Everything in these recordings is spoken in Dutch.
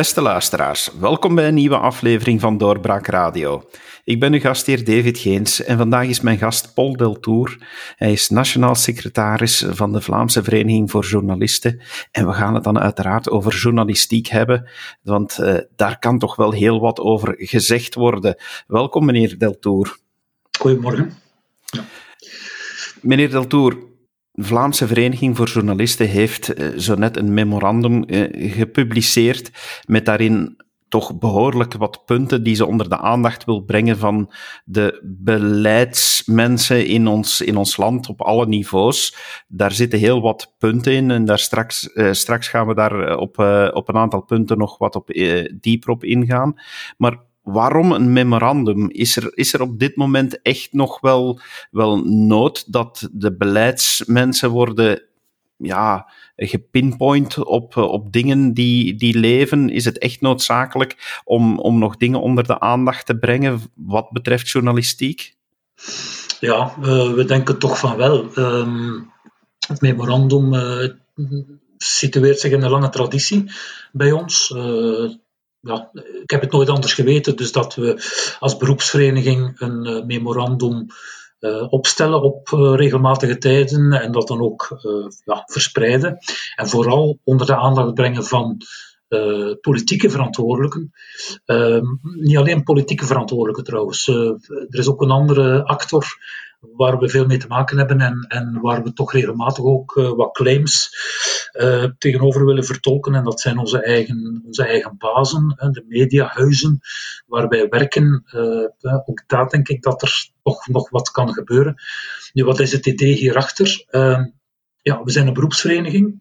Beste luisteraars, welkom bij een nieuwe aflevering van Doorbraak Radio. Ik ben uw gastheer David Geens en vandaag is mijn gast Paul Deltour. Hij is nationaal secretaris van de Vlaamse Vereniging voor Journalisten en we gaan het dan uiteraard over journalistiek hebben, want uh, daar kan toch wel heel wat over gezegd worden. Welkom meneer Deltour. Goedemorgen. Ja. Meneer Deltour, de Vlaamse Vereniging voor Journalisten heeft uh, zo net een memorandum uh, gepubliceerd met daarin toch behoorlijk wat punten die ze onder de aandacht wil brengen van de beleidsmensen in ons, in ons land op alle niveaus. Daar zitten heel wat punten in en daar straks, uh, straks gaan we daar op, op een aantal punten nog wat op, dieper op ingaan. Maar waarom een memorandum? Is er, is er op dit moment echt nog wel, wel nood dat de beleidsmensen worden ja, gepinpoint op, op dingen die, die leven? Is het echt noodzakelijk om, om nog dingen onder de aandacht te brengen wat betreft journalistiek? Ja, we denken toch van wel. Um, het memorandum uh, situeert zich in een lange traditie bij ons. Uh, ja, ik heb het nooit anders geweten, dus dat we als beroepsvereniging een uh, memorandum uh, opstellen op uh, regelmatige tijden en dat dan ook ja, verspreiden. En vooral onder de aandacht brengen van politieke verantwoordelijken. Ehm, niet alleen politieke verantwoordelijken trouwens. er is ook een andere actor waar we veel mee te maken hebben en, en waar we toch regelmatig ook uh, wat claims uh, tegenover willen vertolken. En dat zijn onze eigen, onze eigen bazen, de mediahuizen waar wij werken. Uh, ook daar denk ik dat er toch nog wat kan gebeuren. Nu, wat is het idee hierachter? Ehm, ja, we zijn een beroepsvereniging.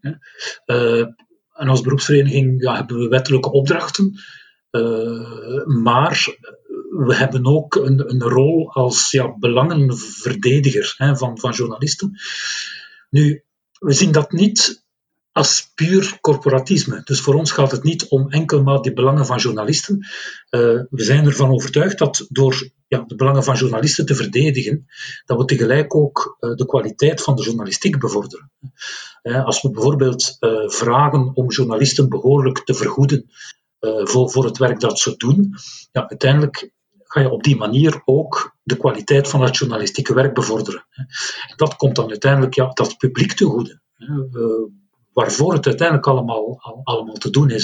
En als beroepsvereniging ja, hebben we wettelijke opdrachten. maar we hebben ook een, een rol als ja, belangenverdediger hè, van, van journalisten. Nu, we zien dat niet als puur corporatisme. Dus voor ons gaat het niet om enkel maar die belangen van journalisten. Uh, we zijn ervan overtuigd dat door ja, de belangen van journalisten te verdedigen, dat we tegelijk ook uh, de kwaliteit van de journalistiek bevorderen. Uh, als we bijvoorbeeld vragen om journalisten behoorlijk te vergoeden voor, voor het werk dat ze doen, ja, uiteindelijk ga je op die manier ook de kwaliteit van het journalistieke werk bevorderen. Dat komt dan uiteindelijk ja, dat publiek te goede. Waarvoor het uiteindelijk allemaal, allemaal te doen is.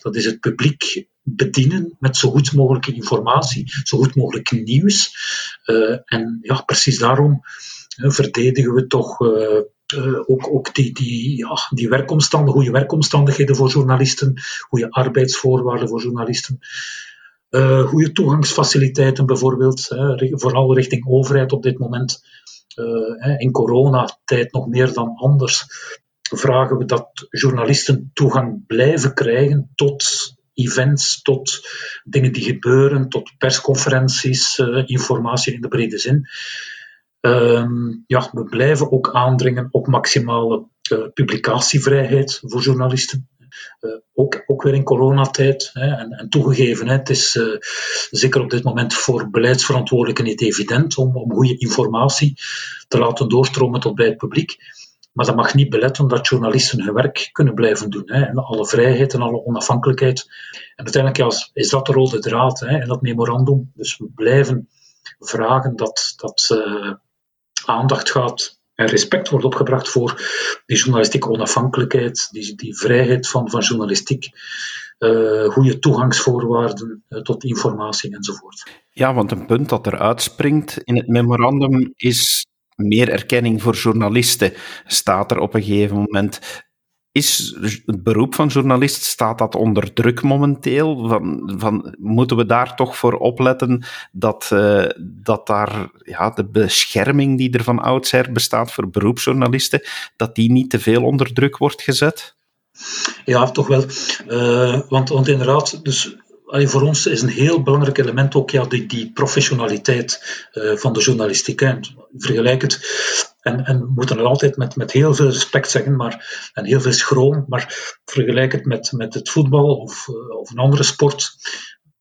Dat is het publiek bedienen met zo goed mogelijke informatie, zo goed mogelijk nieuws. Uh, en ja, precies daarom verdedigen we toch uh, uh, ook, ook die, die, ja, die werkomstandigheden, goede werkomstandigheden voor journalisten, goede arbeidsvoorwaarden voor journalisten. Uh, goede toegangsfaciliteiten bijvoorbeeld, hè, vooral richting overheid op dit moment. Uh, in coronatijd nog meer dan anders vragen we dat journalisten toegang blijven krijgen tot events, tot dingen die gebeuren, tot persconferenties, uh, informatie in de brede zin. Ehm, ja, we blijven ook aandringen op maximale publicatievrijheid voor journalisten. Uh, ook, ook weer in coronatijd. Hè, en, en, toegegeven, hè, het is uh, zeker op dit moment voor beleidsverantwoordelijken niet evident om, om goede informatie te laten doorstromen tot bij het publiek. Maar dat mag niet beletten dat journalisten hun werk kunnen blijven doen. Hè, en alle vrijheid en alle onafhankelijkheid. En uiteindelijk is dat de rode draad hè, in dat memorandum. Dus we blijven vragen dat, dat uh, aandacht gaat en respect wordt opgebracht voor die journalistieke onafhankelijkheid, die, die vrijheid van, van journalistiek, uh, goede toegangsvoorwaarden uh, tot informatie enzovoort. Ja, want een punt dat er uitspringt in het memorandum is meer erkenning voor journalisten, staat er op een gegeven moment. Is het beroep van journalist, staat dat onder druk momenteel? Van, van, moeten we daar toch voor opletten dat, uh, dat daar ja, de bescherming die er van oudsher bestaat voor beroepsjournalisten, dat die niet te veel onder druk wordt gezet? Ja, toch wel. Uh, want, want inderdaad, dus voor ons is een heel belangrijk element ook ja, die, die professionaliteit uh, van de journalistiek. Vergelijk het, en, en we moeten het altijd met, met heel veel respect zeggen, maar, en heel veel schroom, maar vergelijk het met, met het voetbal of, uh, of een andere sport.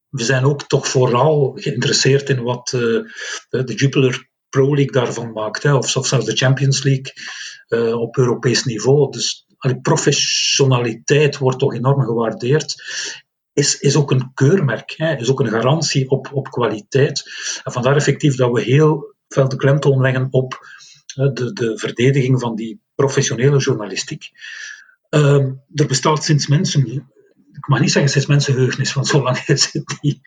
We zijn ook toch vooral geïnteresseerd in wat uh, de Jupiler Pro League daarvan maakt, hè, of zelfs de Champions League op Europees niveau. Dus die professionaliteit wordt toch enorm gewaardeerd. Is, is ook een keurmerk, hè, is ook een garantie op, op kwaliteit. En vandaar effectief dat we heel veel de klemtoon leggen op de, de verdediging van die professionele journalistiek. Uh, er bestaat sinds mensen, ik mag niet zeggen sinds mensenheugenis, want zo lang is het niet,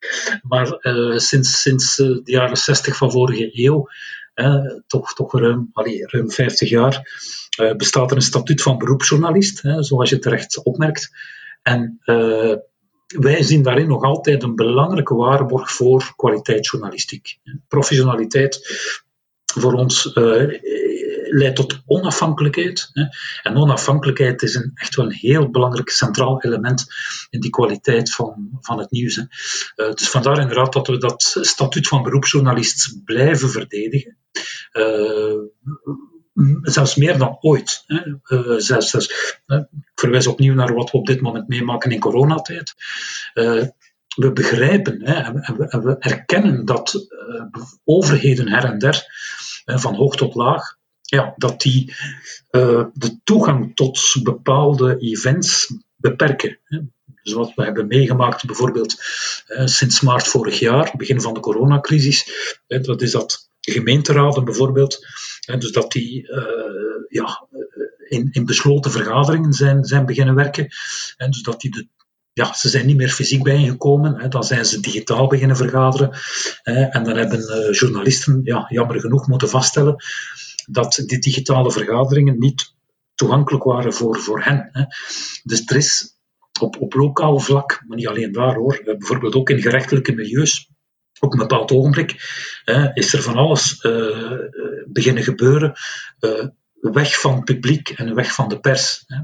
maar uh, sinds, sinds uh, de jaren 60 van vorige eeuw, toch, toch ruim, allee, ruim 50 jaar, uh, bestaat er een statuut van beroepsjournalist, zoals je terecht opmerkt. En wij zien daarin nog altijd een belangrijke waarborg voor kwaliteitsjournalistiek. Professionaliteit voor ons uh, leidt tot onafhankelijkheid. En onafhankelijkheid is een, echt wel een heel belangrijk centraal element in die kwaliteit van, van het nieuws. Uh, dus vandaar inderdaad dat we dat statuut van beroepsjournalist blijven verdedigen. Zelfs meer dan ooit. Hè. Uh, zelfs, ik verwijs opnieuw naar wat we op dit moment meemaken in coronatijd. Uh, we begrijpen hè, en, we, en, we, erkennen dat uh, overheden her en der, van hoog tot laag, ja, dat die de toegang tot bepaalde events beperken. Hè. Dus wat we hebben meegemaakt, bijvoorbeeld sinds maart vorig jaar, begin van de coronacrisis, dat is dat gemeenteraden bijvoorbeeld, dus dat die uh, ja, in, in besloten vergaderingen zijn, zijn beginnen werken. En dus dat die de, ja, ze zijn niet meer fysiek bijeengekomen, hè, dan zijn ze digitaal beginnen vergaderen. Hè, en dan hebben uh, journalisten, ja, jammer genoeg, moeten vaststellen dat die digitale vergaderingen niet toegankelijk waren voor, voor hen. Hè. Dus er is op, op lokaal vlak, maar niet alleen daar hoor, bijvoorbeeld ook in gerechtelijke milieus, op een bepaald ogenblik is er van alles uh, beginnen gebeuren, uh, weg van publiek en weg van de pers. Hè.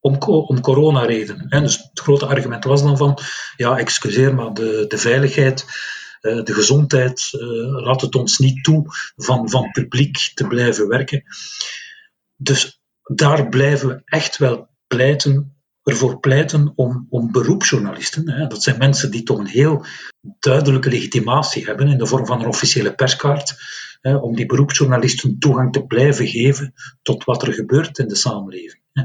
Om, om coronaredenen. Dus het grote argument was dan van, ja, excuseer, maar de, de veiligheid, de gezondheid, laat het ons niet toe van, van publiek te blijven werken. Dus daar blijven we echt wel pleiten ervoor pleiten om, om beroepsjournalisten, hè, dat zijn mensen die toch een heel duidelijke legitimatie hebben in de vorm van een officiële perskaart, hè, om die beroepsjournalisten toegang te blijven geven tot wat er gebeurt in de samenleving. Hè.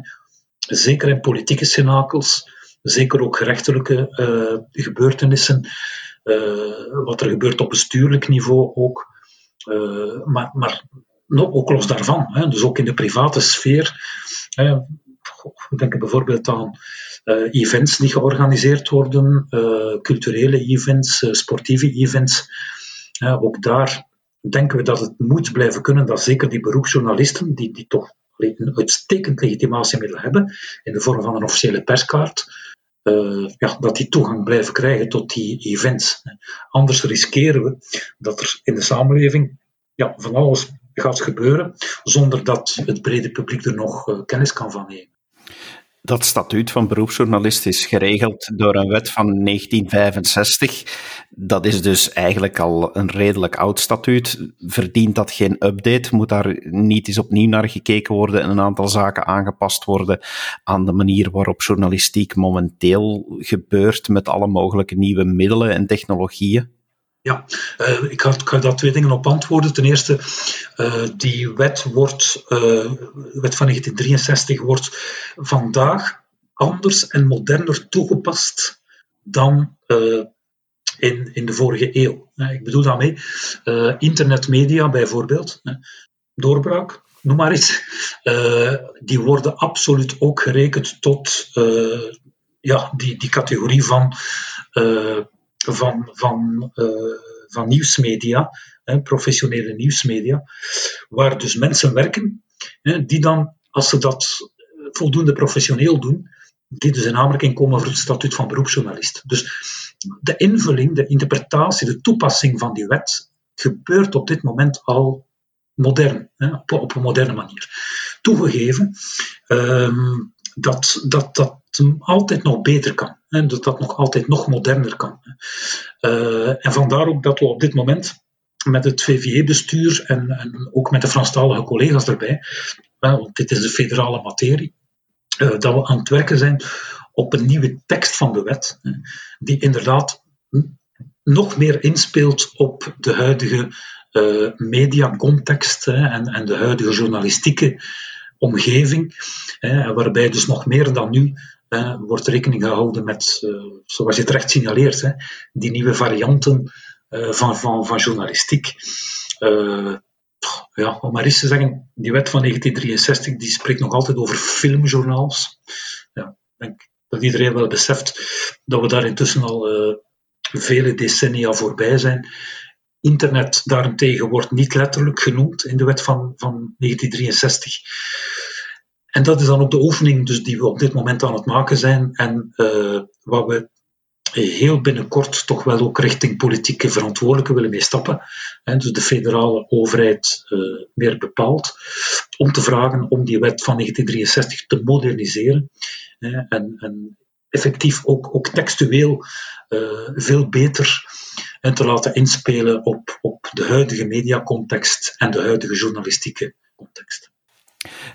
Zeker in politieke cenakels, zeker ook gerechtelijke uh, gebeurtenissen, uh, wat er gebeurt op bestuurlijk niveau ook. Uh, maar, maar ook los daarvan, hè, dus ook in de private sfeer. We denken bijvoorbeeld aan uh, events die georganiseerd worden, uh, culturele events, uh, sportieve events. ook daar denken we dat het moet blijven kunnen dat zeker die beroepsjournalisten, die, die toch een uitstekend legitimatiemiddel hebben, in de vorm van een officiële perskaart, ja, dat die toegang blijven krijgen tot die events. Anders riskeren we dat er in de samenleving ja, van alles gaat gebeuren, zonder dat het brede publiek er nog kennis kan van nemen. Dat statuut van beroepsjournalist is geregeld door een wet van 1965. Dat is dus eigenlijk al een redelijk oud statuut. Verdient dat geen update? Moet daar niet eens opnieuw naar gekeken worden en een aantal zaken aangepast worden aan de manier waarop journalistiek momenteel gebeurt met alle mogelijke nieuwe middelen en technologieën? Ja, uh, ik, ga daar twee dingen op antwoorden. Ten eerste, uh, die wet, wordt, uh, wet van 1963 wordt vandaag anders en moderner toegepast dan in, in de vorige eeuw. ik bedoel daarmee internetmedia bijvoorbeeld, doorbraak, noem maar iets, die worden absoluut ook gerekend tot ja, die, die categorie van van, van, uh, van nieuwsmedia, hè, professionele nieuwsmedia, waar dus mensen werken hè, die dan, als ze dat voldoende professioneel doen, die dus in aanmerking komen voor het statuut van beroepsjournalist. Dus de invulling, de interpretatie, de toepassing van die wet gebeurt op dit moment al modern, hè, op, een moderne manier. Toegegeven um, dat, dat, dat altijd nog beter kan. En dat dat nog altijd nog moderner kan. Uh, en vandaar ook dat we op dit moment met het VVE-bestuur en, en, ook met de Franstalige collega's erbij, want dit is de federale materie, uh, dat we aan het werken zijn op een nieuwe tekst van de wet, die inderdaad nog meer inspeelt op de huidige uh, mediacontext en, en de huidige journalistieke omgeving, waarbij dus nog meer dan nu wordt rekening gehouden met, zoals je terecht signaleert, hè, die nieuwe varianten van, van, van journalistiek. ja, om maar eens te zeggen, die wet van 1963 die spreekt nog altijd over filmjournaals. Ja, ik denk dat iedereen wel beseft dat we daar intussen al vele decennia voorbij zijn. Internet daarentegen wordt niet letterlijk genoemd in de wet van, van 1963. En dat is dan ook de oefening dus die we op dit moment aan het maken zijn en uh, wat we heel binnenkort toch wel ook richting politieke verantwoordelijken willen mee stappen. Hè, dus de federale overheid uh, meer bepaalt, om te vragen om die wet van 1963 te moderniseren. Hè, en, en effectief ook, ook textueel uh, veel beter en te laten inspelen op, op de huidige mediacontext en de huidige journalistieke context.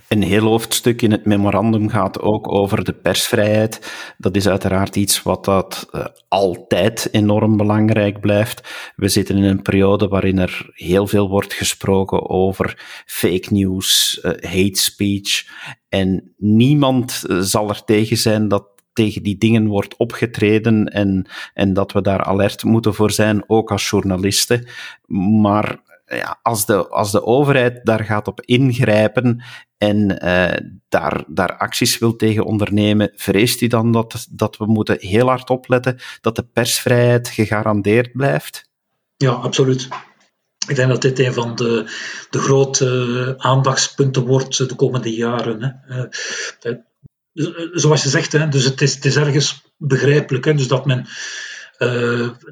Een heel hoofdstuk in het memorandum gaat ook over de persvrijheid. Dat is uiteraard iets wat dat uh, altijd enorm belangrijk blijft. We zitten in een periode waarin er heel veel wordt gesproken over fake news, uh, hate speech. En niemand zal er tegen zijn dat tegen die dingen wordt opgetreden en, en dat we daar alert moeten voor zijn, ook als journalisten. Maar ja, als, de, als de overheid daar gaat op ingrijpen en uh, daar, daar acties wil tegen ondernemen, vreest u dan dat, dat we moeten heel hard opletten dat de persvrijheid gegarandeerd blijft? Ja, absoluut. Ik denk dat dit een van de, de grote aandachtspunten wordt de komende jaren. Hè. Zoals je zegt, hè, dus het is, het is ergens begrijpelijk hè, dus dat men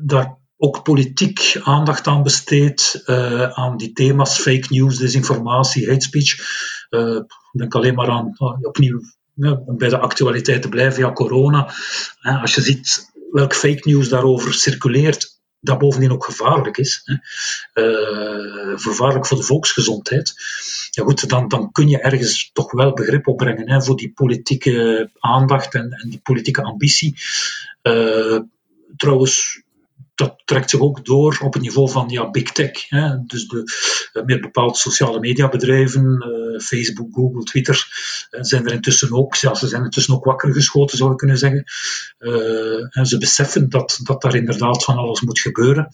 daar ook politiek aandacht aan besteedt, uh, aan die thema's fake news, desinformatie, hate speech. Uh, denk alleen maar aan, opnieuw, om bij de actualiteit te blijven, ja, corona. als je ziet welk fake news daarover circuleert, dat bovendien ook gevaarlijk is. Hè. Gevaarlijk voor de volksgezondheid. Ja goed, dan, dan kun je ergens toch wel begrip opbrengen hè, voor die politieke aandacht en, en die politieke ambitie. Trouwens, dat trekt zich ook door op het niveau van ja, big tech. Hè. Dus de uh, meer bepaald sociale mediabedrijven, uh, Facebook, Google, Twitter, uh, zijn er intussen ook, ja, ze zijn intussen ook wakker geschoten, zou ik kunnen zeggen. en ze beseffen dat, dat daar inderdaad van alles moet gebeuren.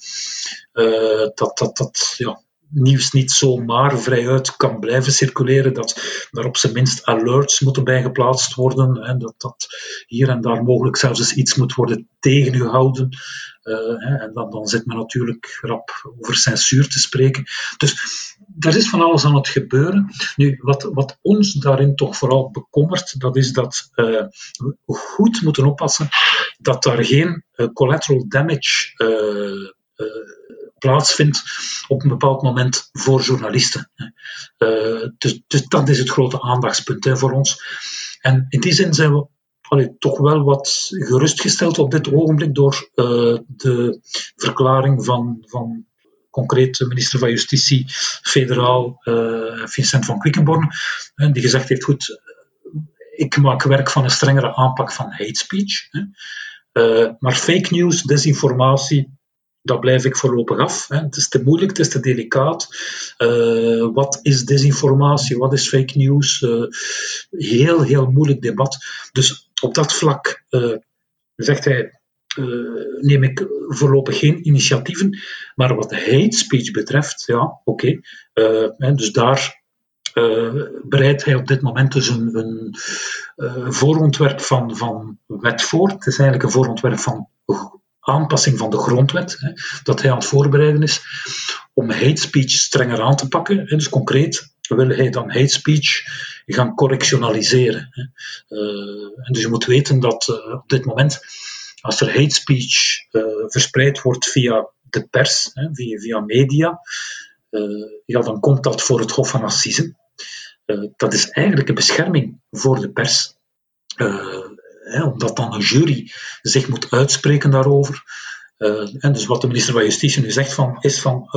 dat, dat, dat, ja, nieuws niet zomaar vrijuit kan blijven circuleren, dat daar op zijn minst alerts moeten bij geplaatst worden, en dat, dat hier en daar mogelijk zelfs eens iets moet worden tegengehouden. Uh, en dan, dan zit men natuurlijk rap over censuur te spreken. Dus er is van alles aan het gebeuren. Nu, wat, wat ons daarin toch vooral bekommert, dat is dat uh, we goed moeten oppassen dat daar geen uh, collateral damage plaatsvindt op een bepaald moment voor journalisten. Dus, dus, dat is het grote aandachtspunt hè, voor ons. En in die zin zijn we allee, toch wel wat gerustgesteld op dit ogenblik door uh, de verklaring van, van concreet de minister van Justitie, federaal uh, Vincent van Quickenborn, die gezegd heeft, goed, ik maak werk van een strengere aanpak van hate speech. maar fake news, desinformatie, dat blijf ik voorlopig af. Het is te moeilijk, het is te delicaat. Wat is desinformatie, wat is fake news? Heel, heel moeilijk debat. Dus op dat vlak uh, zegt hij, neem ik voorlopig geen initiatieven. Maar wat hate speech betreft, ja, oké. Okay. dus daar bereidt hij op dit moment dus een, een voorontwerp van, van wet voor. Het is eigenlijk een voorontwerp van aanpassing van de grondwet, hè, dat hij aan het voorbereiden is om hate speech strenger aan te pakken. Hè. Dus concreet wil hij dan hate speech gaan correctionaliseren. Uh, en dus je moet weten dat uh, op dit moment, als er hate speech uh, verspreid wordt via de pers, via, via media, ja, dan komt dat voor het Hof van Assise. dat is eigenlijk een bescherming voor de pers omdat dan een jury zich moet uitspreken daarover. En dus wat de minister van Justitie nu zegt van, is van,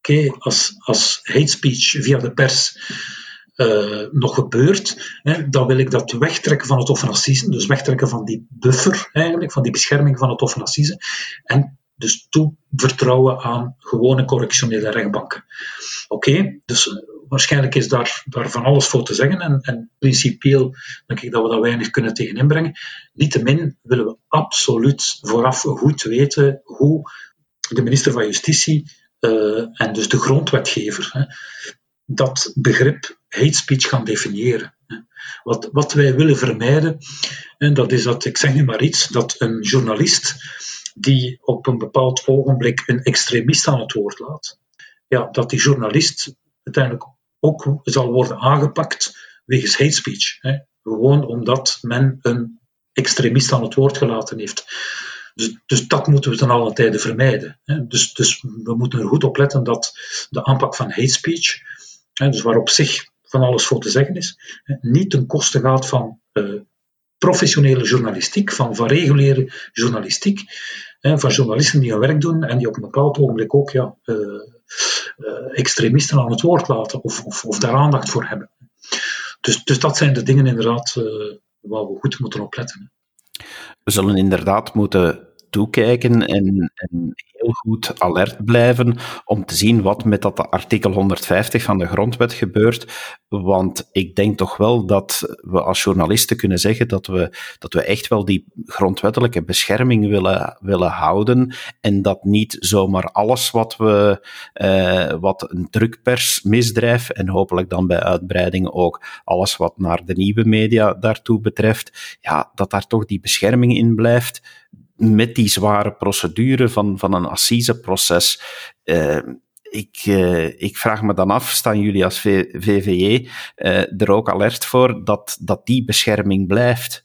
oké, als, als hate speech via de pers uh, nog gebeurt, hè, dan wil ik dat wegtrekken van het Assise, dus wegtrekken van die buffer eigenlijk, van die bescherming van het Assise, en dus toe vertrouwen aan gewone correctionele rechtbanken. Oké, dus waarschijnlijk is daar, daar van alles voor te zeggen en, en principieel denk ik dat we daar weinig kunnen tegen inbrengen. Niettemin willen we absoluut vooraf goed weten hoe de minister van Justitie uh, en dus de grondwetgever hè, dat begrip hate speech gaan definiëren. Wat, wat wij willen vermijden, en dat is dat, ik zeg nu maar iets, dat een journalist die op een bepaald ogenblik een extremist aan het woord laat, ja, dat die journalist uiteindelijk ook zal worden aangepakt wegens hate speech. Hè. Gewoon omdat men een extremist aan het woord gelaten heeft. Dus, dus dat moeten we ten alle tijde vermijden. Hè. Dus, dus we moeten er goed op letten dat de aanpak van hate speech, hè, dus waar op zich van alles voor te zeggen is, hè, niet ten koste gaat van uh, professionele journalistiek, van, van reguliere journalistiek, hè, van journalisten die hun werk doen en die op een bepaald ogenblik ook ja, uh, uh, extremisten aan het woord laten of, of, of, daar aandacht voor hebben. Dus, dus dat zijn de dingen inderdaad waar we goed moeten opletten. We zullen inderdaad moeten toekijken en, en, heel goed alert blijven om te zien wat met dat artikel 150 van de grondwet gebeurt. Want ik denk toch wel dat we als journalisten kunnen zeggen dat we, dat we echt wel die grondwettelijke bescherming willen, willen houden en dat niet zomaar alles wat we, eh, wat een drukpersmisdrijf en hopelijk dan bij uitbreiding ook alles wat naar de nieuwe media daartoe betreft, ja, dat daar toch die bescherming in blijft met die zware procedure van, van een assiseproces. Uh, ik, uh, ik vraag me dan af, staan jullie als VVE uh, er ook alert voor dat, dat die bescherming blijft?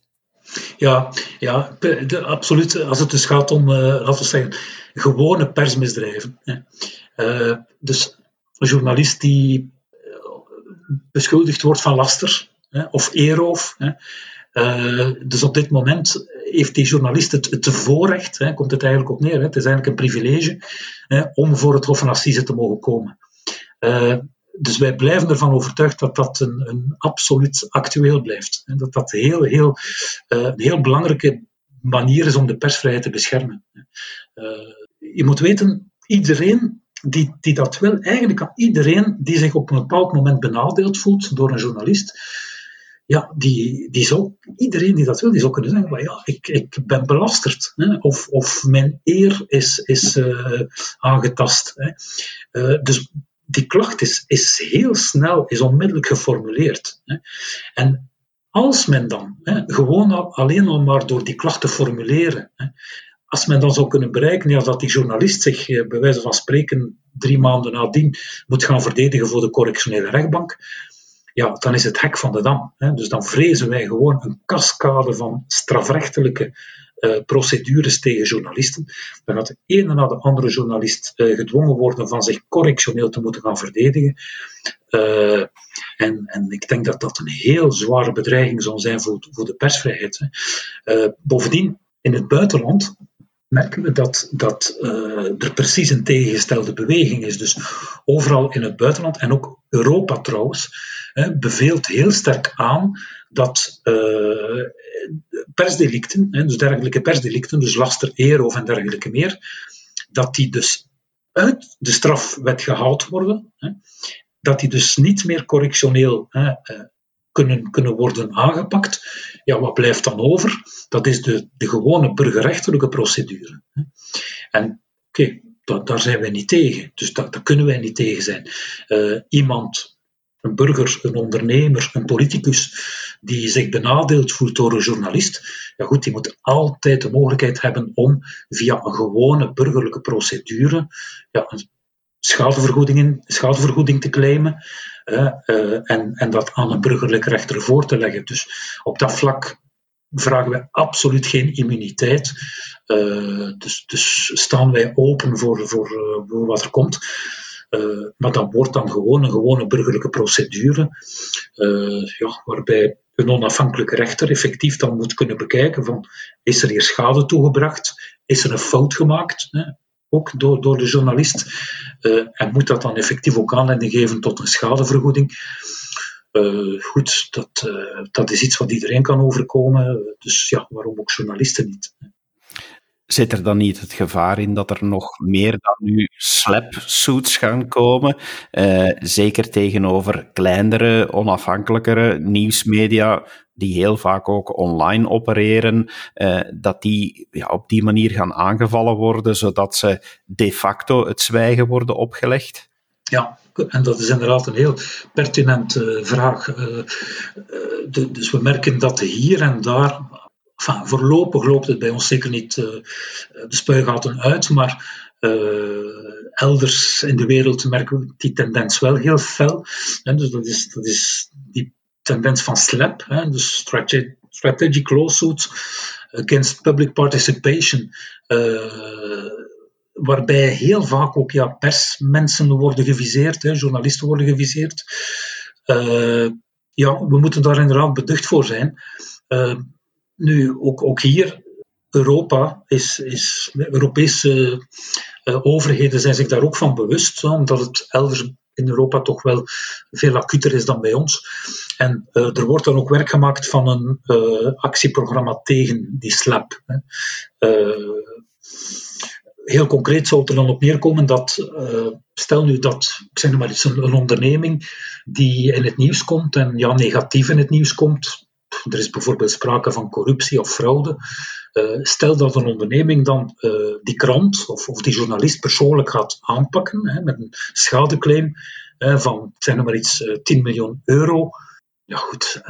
Ja, ja de, absoluut. Als het dus gaat om, laten we zeggen, gewone persmisdrijven. Hè. dus een journalist die beschuldigd wordt van laster hè, of eeroof, hè, uh, dus op dit moment heeft die journalist het, het voorrecht, hè, komt het eigenlijk op neer, hè, het is eigenlijk een privilege, hè, om voor het Hof van Assise te mogen komen. Uh, dus wij blijven ervan overtuigd dat dat een, een absoluut actueel blijft. Hè, dat dat heel, heel, uh, een heel belangrijke manier is om de persvrijheid te beschermen. je moet weten, iedereen die, die dat wil, eigenlijk kan iedereen die zich op een bepaald moment benadeeld voelt door een journalist, ja, die, die zou, iedereen die dat wil, die zou kunnen zeggen, ja, ik, ik ben belasterd. Hè, of, of mijn eer is, is uh, aangetast. Hè. Uh, dus die klacht is, is heel snel, is onmiddellijk geformuleerd. Hè. En als men dan, hè, gewoon al, alleen al maar door die klacht te formuleren, hè, als men dan zou kunnen bereiken dat die journalist zich eh, bij wijze van spreken drie maanden nadien moet gaan verdedigen voor de correctionele rechtbank, ja, dan is het hek van de dam. Hè. Dus dan vrezen wij gewoon een cascade van strafrechtelijke uh, procedures tegen journalisten. Dan gaat de ene na de andere journalist uh, gedwongen worden van zich correctioneel te moeten gaan verdedigen. Uh, en, en, ik denk dat dat een heel zware bedreiging zal zijn voor, voor de persvrijheid. Hè. bovendien, in het buitenland merken we dat, dat er precies een tegengestelde beweging is. Dus overal in het buitenland, en ook Europa trouwens, beveelt heel sterk aan dat uh, persdelicten, dus dergelijke persdelicten, dus laster, eeroof en dergelijke meer, dat die dus uit de strafwet gehaald worden, dat die dus niet meer correctioneel uh, kunnen, kunnen worden aangepakt. Ja, wat blijft dan over? Dat is de, de gewone burgerrechtelijke procedure. En oké, daar zijn wij niet tegen. Dus daar, kunnen wij niet tegen zijn. Uh, iemand, een burger, een ondernemer, een politicus, die zich benadeeld voelt door een journalist, ja goed, die moet altijd de mogelijkheid hebben om via een gewone burgerlijke procedure ja, een schadevergoeding, te claimen uh, en, en dat aan een burgerlijke rechter voor te leggen. Dus op dat vlak vragen wij absoluut geen immuniteit. Uh, dus, dus, staan wij open voor, voor, voor wat er komt. Uh, maar dat wordt dan gewoon een gewone burgerlijke procedure, uh, ja, waarbij een onafhankelijke rechter effectief dan moet kunnen bekijken van is er hier schade toegebracht, is er een fout gemaakt, hè? ook door, door de journalist, uh, en moet dat dan effectief ook aanleiding geven tot een schadevergoeding. Goed, dat, dat is iets wat iedereen kan overkomen. Dus ja, waarom ook journalisten niet? Zit er dan niet het gevaar in dat er nog meer dan nu slap-suits gaan komen? Uh, zeker tegenover kleinere, onafhankelijkere nieuwsmedia, die heel vaak ook online opereren, uh, dat die ja, op die manier gaan aangevallen worden, zodat ze de facto het zwijgen worden opgelegd? Ja, en dat is inderdaad een heel pertinente vraag. Uh, de, dus we merken dat hier en daar Voorlopig loopt het bij ons zeker niet uh, de spuigaten uit, maar uh, elders in de wereld merken we die tendens wel heel fel. En dus dat is, dat is die tendens van SLAP, hè, dus strategic, lawsuits against public participation. Uh, waarbij heel vaak ook ja, persmensen worden geviseerd, hè, journalisten worden geviseerd. Ja, we moeten daar inderdaad beducht voor zijn. Nu, ook, ook hier, Europa is, is Europese uh, overheden zijn zich daar ook van bewust, omdat het elders in Europa toch wel veel acuter is dan bij ons. En uh, er wordt dan ook werk gemaakt van een uh, actieprogramma tegen die slap. Heel concreet zou het er dan op neerkomen dat, stel nu dat, ik zeg maar iets, een onderneming die in het nieuws komt en ja, negatief in het nieuws komt, er is bijvoorbeeld sprake van corruptie of fraude. Uh, stel dat een onderneming dan uh, die krant of, of, die journalist persoonlijk gaat aanpakken hè, met een schadeclaim uh, van, zeg maar iets, 10 miljoen euro. Ja goed,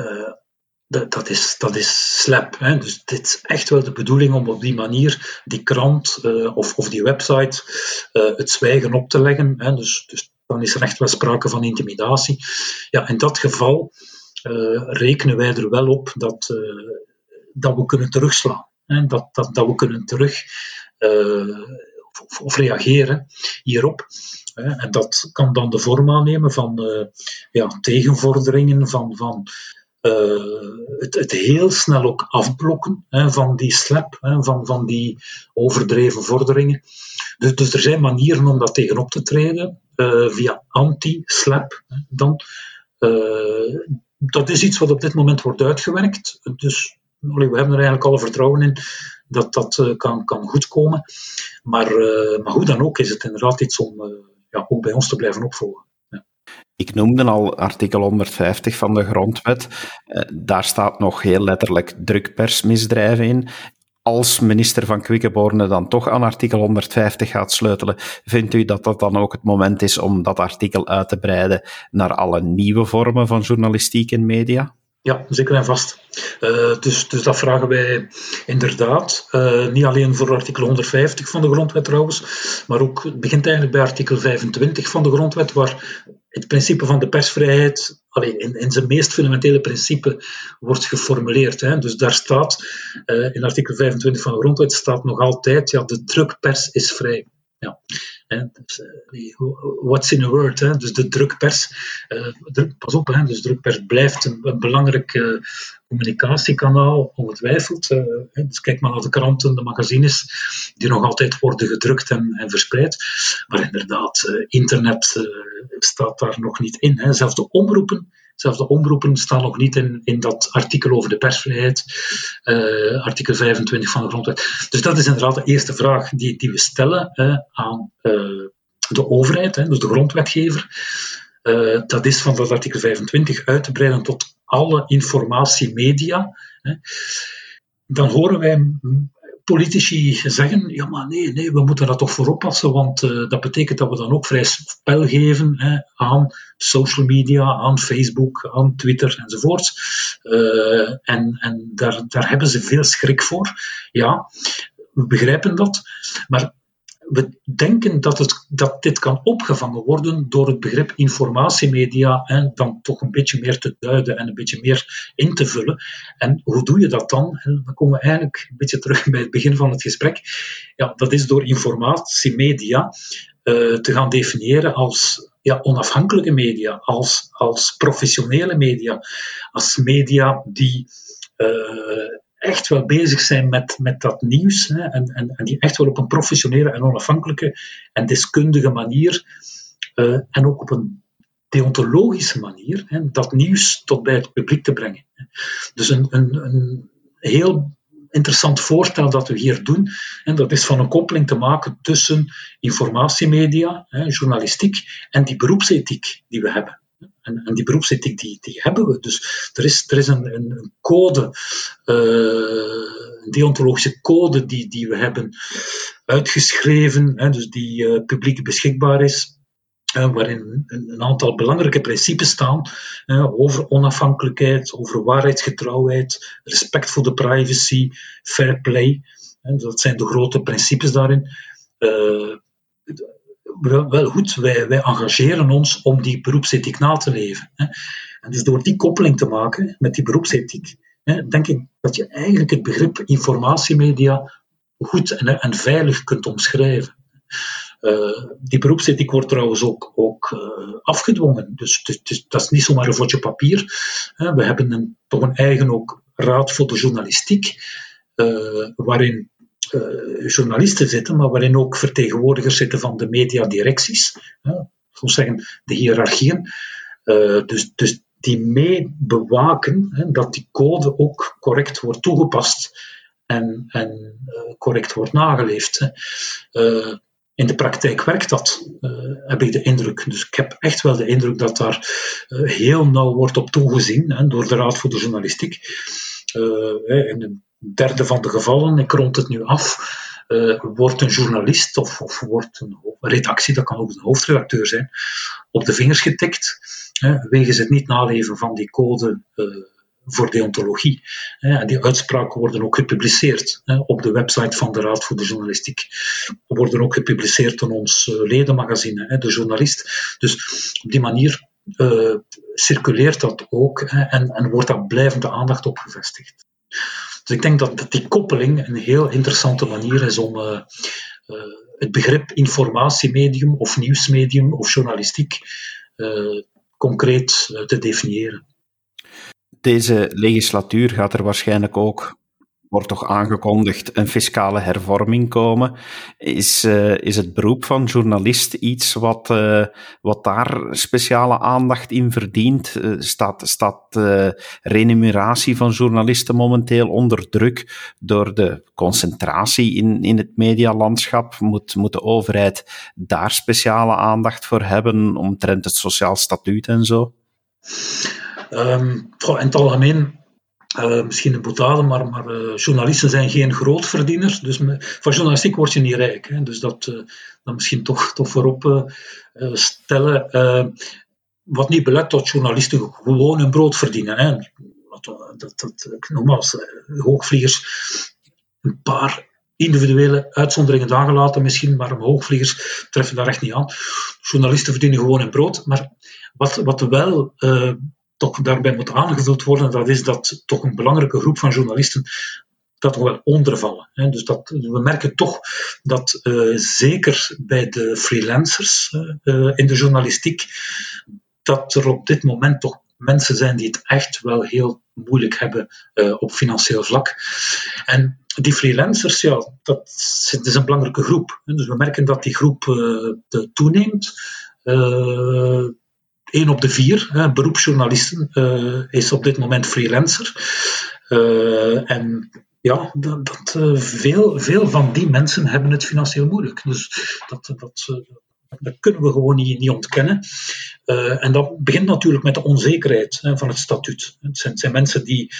dat, is, dat is slap. Hè. Dus dit is echt wel de bedoeling om op die manier die krant of, of die website het zwijgen op te leggen. Hè. Dus, dus dan is er echt wel sprake van intimidatie. Ja, in dat geval uh, rekenen wij er wel op dat, uh, dat we kunnen terugslaan. Hè, dat, dat, dat we kunnen terug uh, of, reageren hierop. Hè, en dat kan dan de vorm aannemen van ja, tegenvorderingen, van, van het, het, heel snel ook afblokken hè, van die slap, hè, van, van die overdreven vorderingen. Dus, dus er zijn manieren om dat tegenop te treden, via anti-slap dan. Dat is iets wat op dit moment wordt uitgewerkt. Dus we hebben er eigenlijk alle vertrouwen in dat dat uh, kan, kan goedkomen. Maar, uh, maar hoe dan ook is het inderdaad iets om uh, ja, ook bij ons te blijven opvolgen. Ik noemde al artikel 150 van de grondwet. daar staat nog heel letterlijk drukpersmisdrijven in als minister van Quickenborne dan toch aan artikel 150 gaat sleutelen, vindt u dat dat dan ook het moment is om dat artikel uit te breiden naar alle nieuwe vormen van journalistiek en media? Ja, zeker en vast. Uh, dus, dus dat vragen wij inderdaad. Uh, niet alleen voor artikel 150 van de grondwet trouwens, maar ook, het begint eigenlijk bij artikel 25 van de grondwet, waar het principe van de persvrijheid in, in zijn meest fundamentele principe wordt geformuleerd. Hè. Dus daar staat, uh, in artikel 25 van de grondwet staat nog altijd, ja, de drukpers is vrij. Ja. Dus, uh, what's in a word? Hè? Dus de drukpers, druk, pas op, hè? dus drukpers blijft een, een belangrijk uh, communicatiekanaal, ongetwijfeld. dus kijk maar naar de kranten, de magazines, die nog altijd worden gedrukt en, en verspreid. Maar inderdaad, internet staat daar nog niet in. Hè? Zelfs de omroepen Zelfs de omroepen staan nog niet in, in dat artikel over de persvrijheid, uh, artikel 25 van de grondwet. Dus dat is inderdaad de eerste vraag die, die we stellen aan uh, de overheid, dus de grondwetgever. dat is van dat artikel 25 uit te breiden tot alle informatiemedia. Hè. Dan horen wij politici zeggen, ja maar nee, nee, we moeten dat toch voor oppassen, want uh, dat betekent dat we dan ook vrij spel geven hè, aan social media, aan Facebook, aan Twitter enzovoort. Uh, en en daar, daar hebben ze veel schrik voor. Ja, we begrijpen dat, maar we denken dat, het, dat dit kan opgevangen worden door het begrip informatiemedia en dan toch een beetje meer te duiden en een beetje meer in te vullen. En hoe doe je dat dan? Dan komen we eigenlijk een beetje terug bij het begin van het gesprek. Ja, dat is door informatiemedia uh, te gaan definiëren als ja, onafhankelijke media, als, als professionele media, als media die uh, echt wel bezig zijn met, met dat nieuws hè, en, en, en, die echt wel op een professionele en onafhankelijke en deskundige manier uh, en ook op een deontologische manier hè, dat nieuws tot bij het publiek te brengen. Dus een, een, een heel interessant voorstel dat we hier doen. En dat is van een koppeling te maken tussen informatiemedia, journalistiek en die beroepsethiek die we hebben. En, die beroepsethiek die, die hebben we. Dus er is, er is een, een code, uh, een deontologische code die, die we hebben uitgeschreven, hè, dus die uh, publiek beschikbaar is waarin een, aantal belangrijke principes staan over onafhankelijkheid, over waarheidsgetrouwheid, respect voor de privacy, fair play. dat zijn de grote principes daarin. Wel, goed, wij, wij engageren ons om die beroepsethiek na te leven. Hè. En dus door die koppeling te maken met die beroepsethiek, hè, denk ik dat je eigenlijk het begrip informatiemedia goed en, en veilig kunt omschrijven. Uh, die beroepsethiek wordt trouwens ook, ook uh, afgedwongen. Dus, dus, dat is niet zomaar een vodje papier. We hebben een, toch een eigen ook raad voor de journalistiek, eh, waarin journalisten zitten, maar waarin ook vertegenwoordigers zitten van de mediadirecties. Soms zeggen de hiërarchieën. dus, dus die mee bewaken dat die code ook correct wordt toegepast en, en correct wordt nageleefd. In de praktijk werkt dat, heb ik de indruk. Dus ik heb echt wel de indruk dat daar heel nauw wordt op toegezien hè, door de Raad voor de Journalistiek. In derde van de gevallen, ik rond het nu af, wordt een journalist of, of wordt een redactie, dat kan ook een hoofdredacteur zijn, op de vingers getikt, wegens het niet naleven van die code voor deontologie. En die uitspraken worden ook gepubliceerd op de website van de Raad voor de Journalistiek. Worden ook gepubliceerd in ons eh, ledenmagazine, de journalist. Dus op die manier uh, circuleert dat ook en, en wordt daar blijvende aandacht op gevestigd. Dus ik denk dat, die koppeling een heel interessante manier is om uh, uh, het begrip informatiemedium of nieuwsmedium of journalistiek concreet te definiëren. Deze legislatuur gaat er waarschijnlijk ook, wordt toch aangekondigd, een fiscale hervorming komen. Is, uh, is het beroep van journalist iets wat, uh, wat daar speciale aandacht in verdient? Uh, staat staat remuneratie van journalisten momenteel onder druk door de concentratie in, in het medialandschap? Moet, moet de overheid daar speciale aandacht voor hebben omtrent het sociaal statuut en zo? Um, in het algemeen, uh, misschien een boetade, maar, maar uh, journalisten zijn geen grootverdieners. Dus van journalistiek word je niet rijk. Hè. Dus dat, uh, dat misschien toch, toch voorop stellen. wat niet belet dat journalisten gewoon hun brood verdienen. Hè. Dat, dat, dat, nogmaals, hoogvliegers, een paar individuele uitzonderingen daar gelaten misschien, maar hoogvliegers treffen daar echt niet aan. Journalisten verdienen gewoon hun brood. Maar wat, wat wel toch daarbij moet aangevuld worden, dat is dat toch een belangrijke groep van journalisten dat wel ondervallen. Hè. Dus dat, we merken toch dat uh, zeker bij de freelancers uh, in de journalistiek, dat er op dit moment toch mensen zijn die het echt wel heel moeilijk hebben op financieel vlak. En die freelancers, ja, dat is een belangrijke groep. Dus we merken dat die groep toeneemt. Één op de vier hè, beroepsjournalisten uh, is op dit moment freelancer. Uh, en ja, dat, dat uh, veel, veel van die mensen hebben het financieel moeilijk. Dus dat, dat, dat kunnen we gewoon niet, niet ontkennen. En dat begint natuurlijk met de onzekerheid hè, van het statuut. Het zijn, zijn mensen die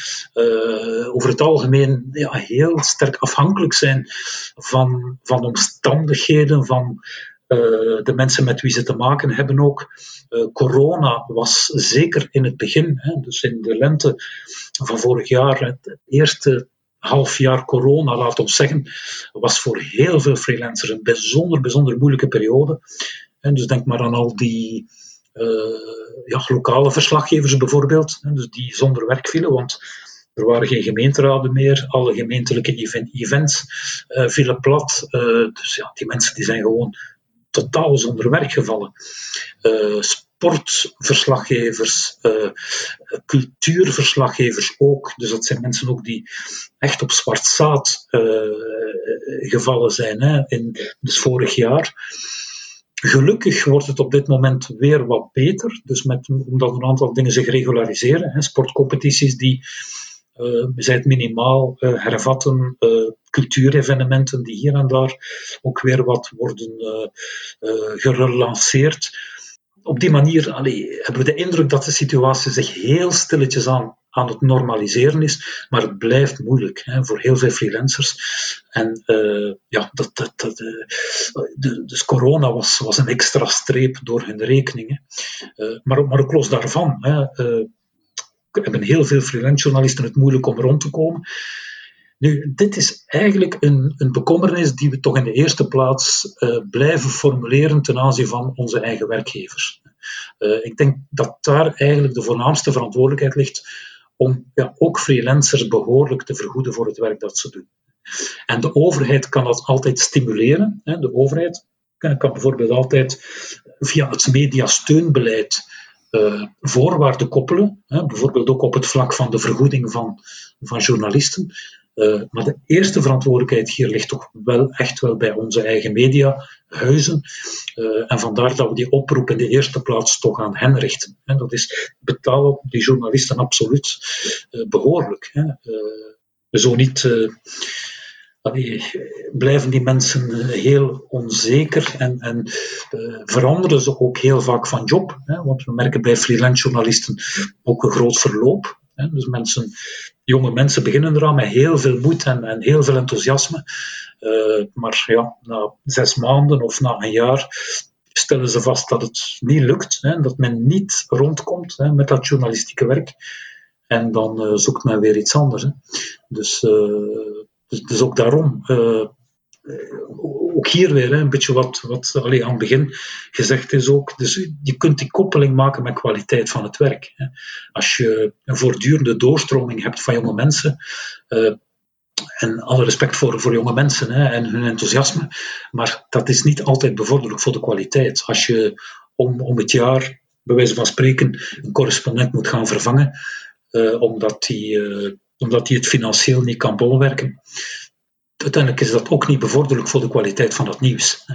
over het algemeen ja, heel sterk afhankelijk zijn van, van omstandigheden, van de mensen met wie ze te maken hebben ook. Uh, corona was zeker in het begin, hè, dus in de lente van vorig jaar, het eerste half jaar corona, laat ons zeggen, was voor heel veel freelancers een bijzonder, bijzonder moeilijke periode. En dus denk maar aan al die uh, ja, lokale verslaggevers bijvoorbeeld, hè, dus die zonder werk vielen, want er waren geen gemeenteraden meer, alle gemeentelijke events uh, vielen plat. Dus ja, die mensen die zijn gewoon totaal zonder werk gevallen. Uh, sportverslaggevers, uh, cultuurverslaggevers ook. Dus dat zijn mensen ook die echt op zwart zaad uh, gevallen zijn. Hè, in, dus vorig jaar. Gelukkig wordt het op dit moment weer wat beter. Dus met, omdat een aantal dingen zich regulariseren. Hè, sportcompetities die we zijn het minimaal hervatten cultuurevenementen die hier en daar ook weer wat worden gerelanceerd op die manier hebben we de indruk dat de situatie zich heel stilletjes aan, aan het normaliseren is, maar het blijft moeilijk hè, voor heel veel freelancers. En uh, ja, dat, dat, dat, uh, dus corona was, was een extra streep door hun rekeningen. Uh, maar, maar ook los daarvan hè, hebben heel veel freelance journalisten het moeilijk om rond te komen. Nu, dit is eigenlijk een, een bekommernis die we toch in de eerste plaats uh, blijven formuleren ten aanzien van onze eigen werkgevers. Uh, ik denk dat daar eigenlijk de voornaamste verantwoordelijkheid ligt om ja, ook freelancers behoorlijk te vergoeden voor het werk dat ze doen. En de overheid kan dat altijd stimuleren. Hè. De overheid kan, bijvoorbeeld altijd via het mediasteunbeleid voorwaarden koppelen, hè, bijvoorbeeld ook op het vlak van de vergoeding van, van journalisten. Uh, maar de eerste verantwoordelijkheid hier ligt toch wel echt wel bij onze eigen mediahuizen. Uh, en vandaar dat we die oproep in de eerste plaats toch aan hen richten. En dat is betalen die journalisten absoluut behoorlijk. Hè. zo niet blijven die mensen heel onzeker en, en veranderen ze ook heel vaak van job. Hè. Want we merken bij freelance journalisten ook een groot verloop. Dus mensen, jonge mensen beginnen eraan met heel veel moed en, en heel veel enthousiasme. Uh, maar ja, na zes maanden of na een jaar stellen ze vast dat het niet lukt, hè, dat men niet rondkomt hè, met dat journalistieke werk. En dan zoekt men weer iets anders. Hè. Dus, dus, dus, ook daarom ook hier weer een beetje wat, wat allee, aan het begin gezegd is ook. Dus je kunt die koppeling maken met kwaliteit van het werk. Hè. Als je een voortdurende doorstroming hebt van jonge mensen. Uh, en alle respect voor, voor jonge mensen hè, en hun enthousiasme. Maar dat is niet altijd bevorderlijk voor de kwaliteit. Als je om, om het jaar, bij wijze van spreken, een correspondent moet gaan vervangen. Uh, omdat uh, omdat die het financieel niet kan bolwerken uiteindelijk is dat ook niet bevorderlijk voor de kwaliteit van het nieuws.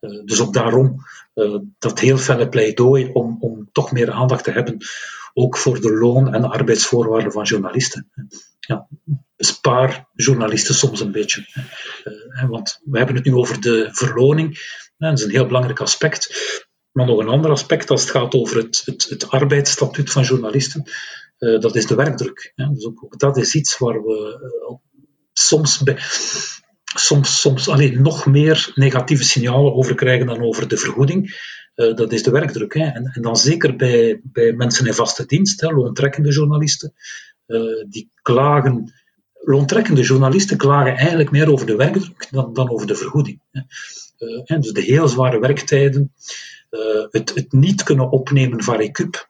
Uh, dus ook daarom uh, dat heel felle pleidooi om, om toch meer aandacht te hebben, ook voor de loon- en arbeidsvoorwaarden van journalisten. Ja, spaar journalisten soms een beetje. Uh, want we hebben het nu over de verloning, dat is een heel belangrijk aspect. Maar nog een ander aspect als het gaat over het, het, het arbeidsstatuut van journalisten, dat is de werkdruk. Dus ook, dat is iets waar we soms, soms, soms alleen nog meer negatieve signalen over krijgen dan over de vergoeding. Uh, dat is de werkdruk. Hè. En, en, dan zeker bij, bij mensen in vaste dienst, hè, loontrekkende journalisten, uh, die klagen. Loontrekkende journalisten klagen eigenlijk meer over de werkdruk dan, dan over de vergoeding. Hè. Uh, dus de heel zware werktijden, het, het niet kunnen opnemen van recup,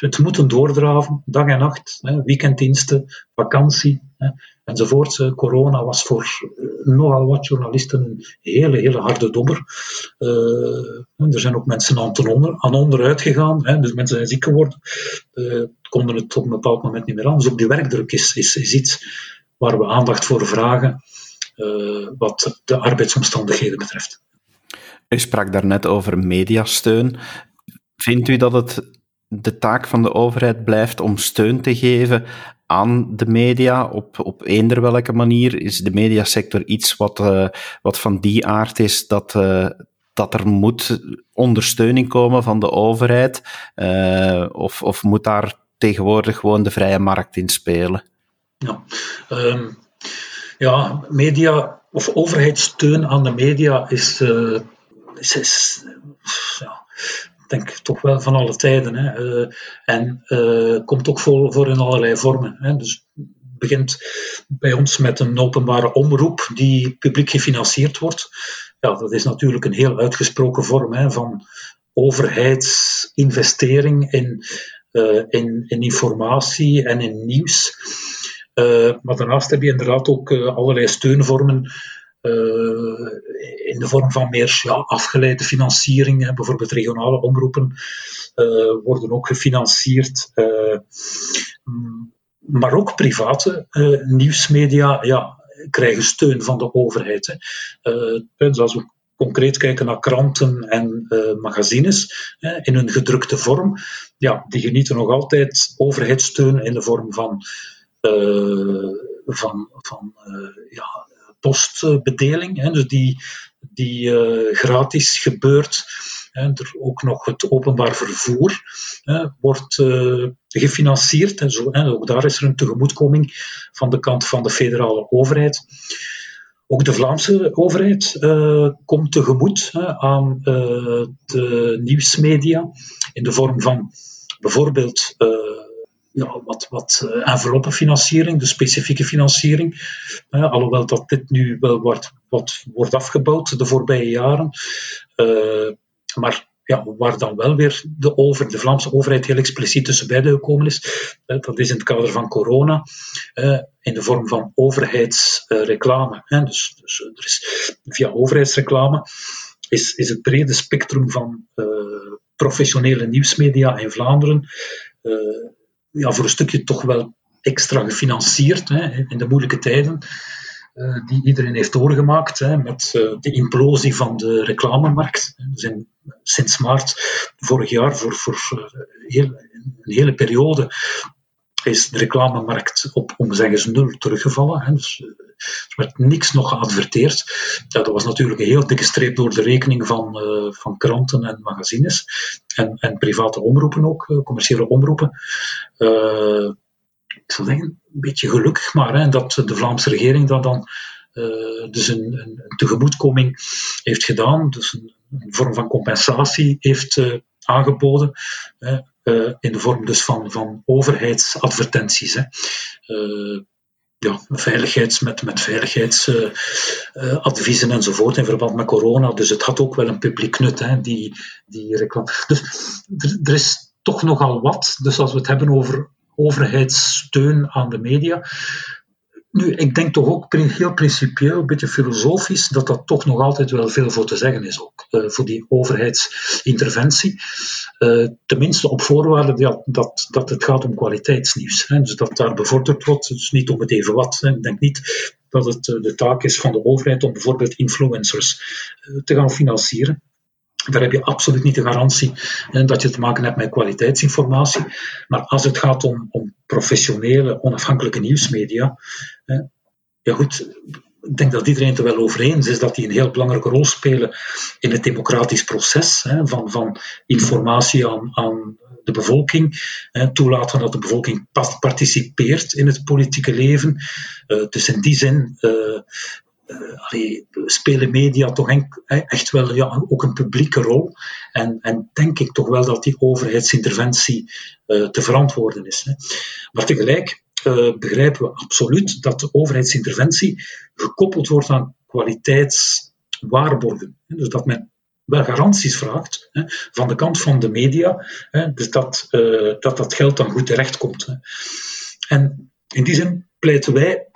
het moeten doordraven, dag en nacht, weekenddiensten, vakantie enzovoort. Eh, corona was voor eh, nogal wat journalisten een hele, hele harde dobber. Uh, er zijn ook mensen aan, onder, aan onderuit gegaan, dus mensen zijn ziek geworden, konden het op een bepaald moment niet meer aan. Dus ook die werkdruk is, is, iets waar we aandacht voor vragen, wat de arbeidsomstandigheden betreft. U sprak daarnet over mediasteun. Vindt u dat het de taak van de overheid blijft om steun te geven aan de media op, op eender welke manier? Is de mediasector iets wat, uh, wat van die aard is dat, uh, dat er moet ondersteuning komen van de overheid? Uh, of, of moet daar tegenwoordig gewoon de vrije markt in spelen? Ja, um, ja media of overheidssteun aan de media is, is, is ja, denk toch wel van alle tijden. Hè. Uh, en uh, komt ook voor, voor in allerlei vormen. Hè. Dus begint bij ons met een openbare omroep die publiek gefinancierd wordt. Ja, dat is natuurlijk een heel uitgesproken vorm hè, van overheidsinvestering in, uh, in, in informatie en in nieuws. maar daarnaast heb je inderdaad ook allerlei steunvormen in de vorm van meer afgeleide financiering. Hè. Bijvoorbeeld regionale omroepen uh, worden ook gefinancierd. Uh, maar ook private nieuwsmedia ja, krijgen steun van de overheid. Hè. dus als we concreet kijken naar kranten en magazines in hun gedrukte vorm, ja, die genieten nog altijd overheidssteun in de vorm van, van, van ja, postbedeling. Dus die, die gratis gebeurt. Er ook nog het openbaar vervoer wordt gefinancierd en zo. Ook daar is er een tegemoetkoming van de kant van de federale overheid. Ook de Vlaamse overheid uh, komt tegemoet aan de nieuwsmedia in de vorm van bijvoorbeeld ja, wat, wat enveloppenfinanciering, de specifieke financiering. alhoewel dat dit nu wel wordt, wat wordt afgebouwd de voorbije jaren. maar ja, waar dan wel weer de, over, de Vlaamse overheid heel expliciet tussen beiden gekomen is. dat is in het kader van corona, in de vorm van overheidsreclame. dus, dus er is, via overheidsreclame is, is het brede spectrum van professionele nieuwsmedia in Vlaanderen ja, voor een stukje toch wel extra gefinancierd hè, in de moeilijke tijden. Uh, die iedereen heeft doorgemaakt hè, met de implosie van de reclamemarkt. In, sinds maart vorig jaar, voor, voor heel, een hele periode, is de reclamemarkt op, om zeggen ze, nul teruggevallen. Hè. Dus, er werd niks nog geadverteerd. Ja, dat was natuurlijk een heel dikke streep door de rekening van, uh, van kranten en magazines. En, en private omroepen ook, uh, commerciële omroepen. Ik zou zeggen, een beetje gelukkig maar, hè, dat de Vlaamse regering dat dan dus een, een, tegemoetkoming heeft gedaan. Dus een, een vorm van compensatie heeft aangeboden. Uh, in de vorm dus van, van overheidsadvertenties. Hè. Uh, ja, veiligheids, met, met veiligheidsadviezen enzovoort in verband met corona. Dus het had ook wel een publiek nut, hè, die, die reclame. Dus er, er is toch nogal wat. Dus als we het hebben over overheidssteun aan de media, nu, ik denk toch ook heel principieel, een beetje filosofisch, dat dat toch nog altijd wel veel voor te zeggen is ook, uh, voor die overheidsinterventie. Uh, tenminste op voorwaarde dat, dat, dat het gaat om kwaliteitsnieuws. Hè, dus dat daar bevorderd wordt, dus niet om het even wat. Hè. Ik denk niet dat het uh, de taak is van de overheid om bijvoorbeeld influencers te gaan financieren. Daar heb je absoluut niet de garantie dat je te maken hebt met kwaliteitsinformatie. Maar als het gaat om, om professionele, onafhankelijke nieuwsmedia, ja goed, ik denk dat iedereen het er wel over eens is dat die een heel belangrijke rol spelen in het democratisch proces van, van informatie aan, aan de bevolking, toelaten dat de bevolking participeert in het politieke leven. Uh, dus in die zin uh, uh, spelen media toch echt wel ja, ook een publieke rol. En, en denk ik toch wel dat die overheidsinterventie uh, te verantwoorden is. Hè. Maar tegelijk uh, begrijpen we absoluut dat de overheidsinterventie gekoppeld wordt aan kwaliteitswaarborgen. Dus dat men wel garanties vraagt hè, van de kant van de media, hè, dus dat, dat dat geld dan goed terechtkomt. Hè. En in die zin pleiten wij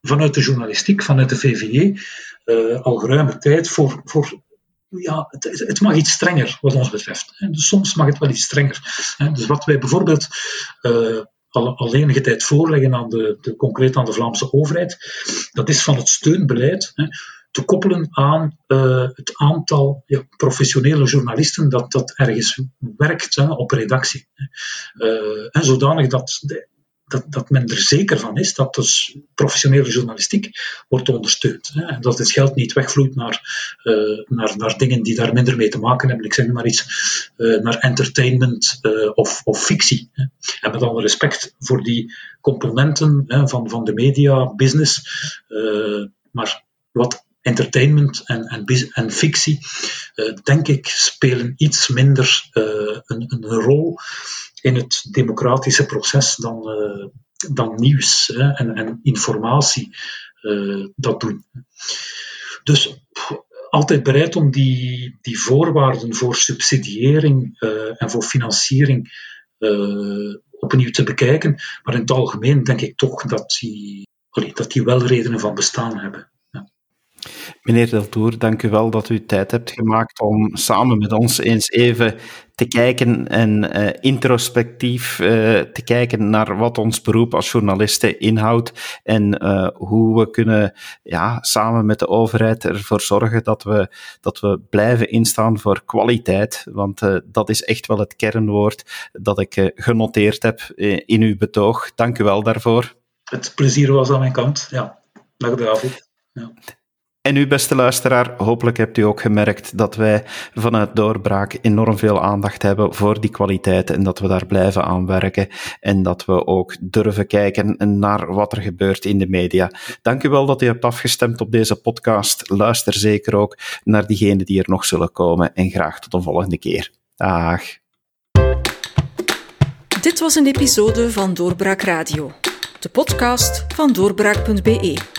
vanuit de journalistiek, vanuit de VVE, eh, al geruime tijd voor, voor ja, het, het, mag iets strenger wat ons betreft. Dus soms mag het wel iets strenger. Dus wat wij bijvoorbeeld uh, al, enige tijd voorleggen aan de, de, concreet aan de Vlaamse overheid, dat is van het steunbeleid hè, te koppelen aan uh, het aantal ja, professionele journalisten dat, dat ergens werkt hè, op redactie. En zodanig dat de, dat, dat men er zeker van is dat dus professionele journalistiek wordt ondersteund. Hè, en dat het geld niet wegvloeit naar, uh, naar, naar dingen die daar minder mee te maken hebben. Ik zeg maar iets, uh, naar entertainment uh, of, of fictie. Hè. En met alle respect voor die componenten hè, van, van de media, business. maar wat entertainment en, en, en fictie, denk ik, spelen iets minder een, een rol in het democratische proces dan, uh, dan nieuws hè, en, en, informatie uh, dat doen. Dus altijd bereid om die, die voorwaarden voor subsidiëring uh, en voor financiering opnieuw te bekijken. Maar in het algemeen denk ik toch dat die, dat die wel redenen van bestaan hebben. Meneer Deltour, dank u wel dat u tijd hebt gemaakt om samen met ons eens even te kijken en uh, introspectief uh, te kijken naar wat ons beroep als journalisten inhoudt en uh, hoe we kunnen ja, samen met de overheid ervoor zorgen dat we, dat we blijven instaan voor kwaliteit. Want dat is echt wel het kernwoord dat ik genoteerd heb in uw betoog. Dank u wel daarvoor. Het plezier was aan mijn kant. Ja, dag David. Ja. En u, beste luisteraar, hopelijk hebt u ook gemerkt dat wij vanuit Doorbraak enorm veel aandacht hebben voor die kwaliteit en dat we daar blijven aan werken en dat we ook durven kijken naar wat er gebeurt in de media. Dank u wel dat u hebt afgestemd op deze podcast. Luister zeker ook naar diegenen die er nog zullen komen en graag tot een volgende keer. Dag. Dit was een episode van Doorbraak Radio, de podcast van doorbraak.be.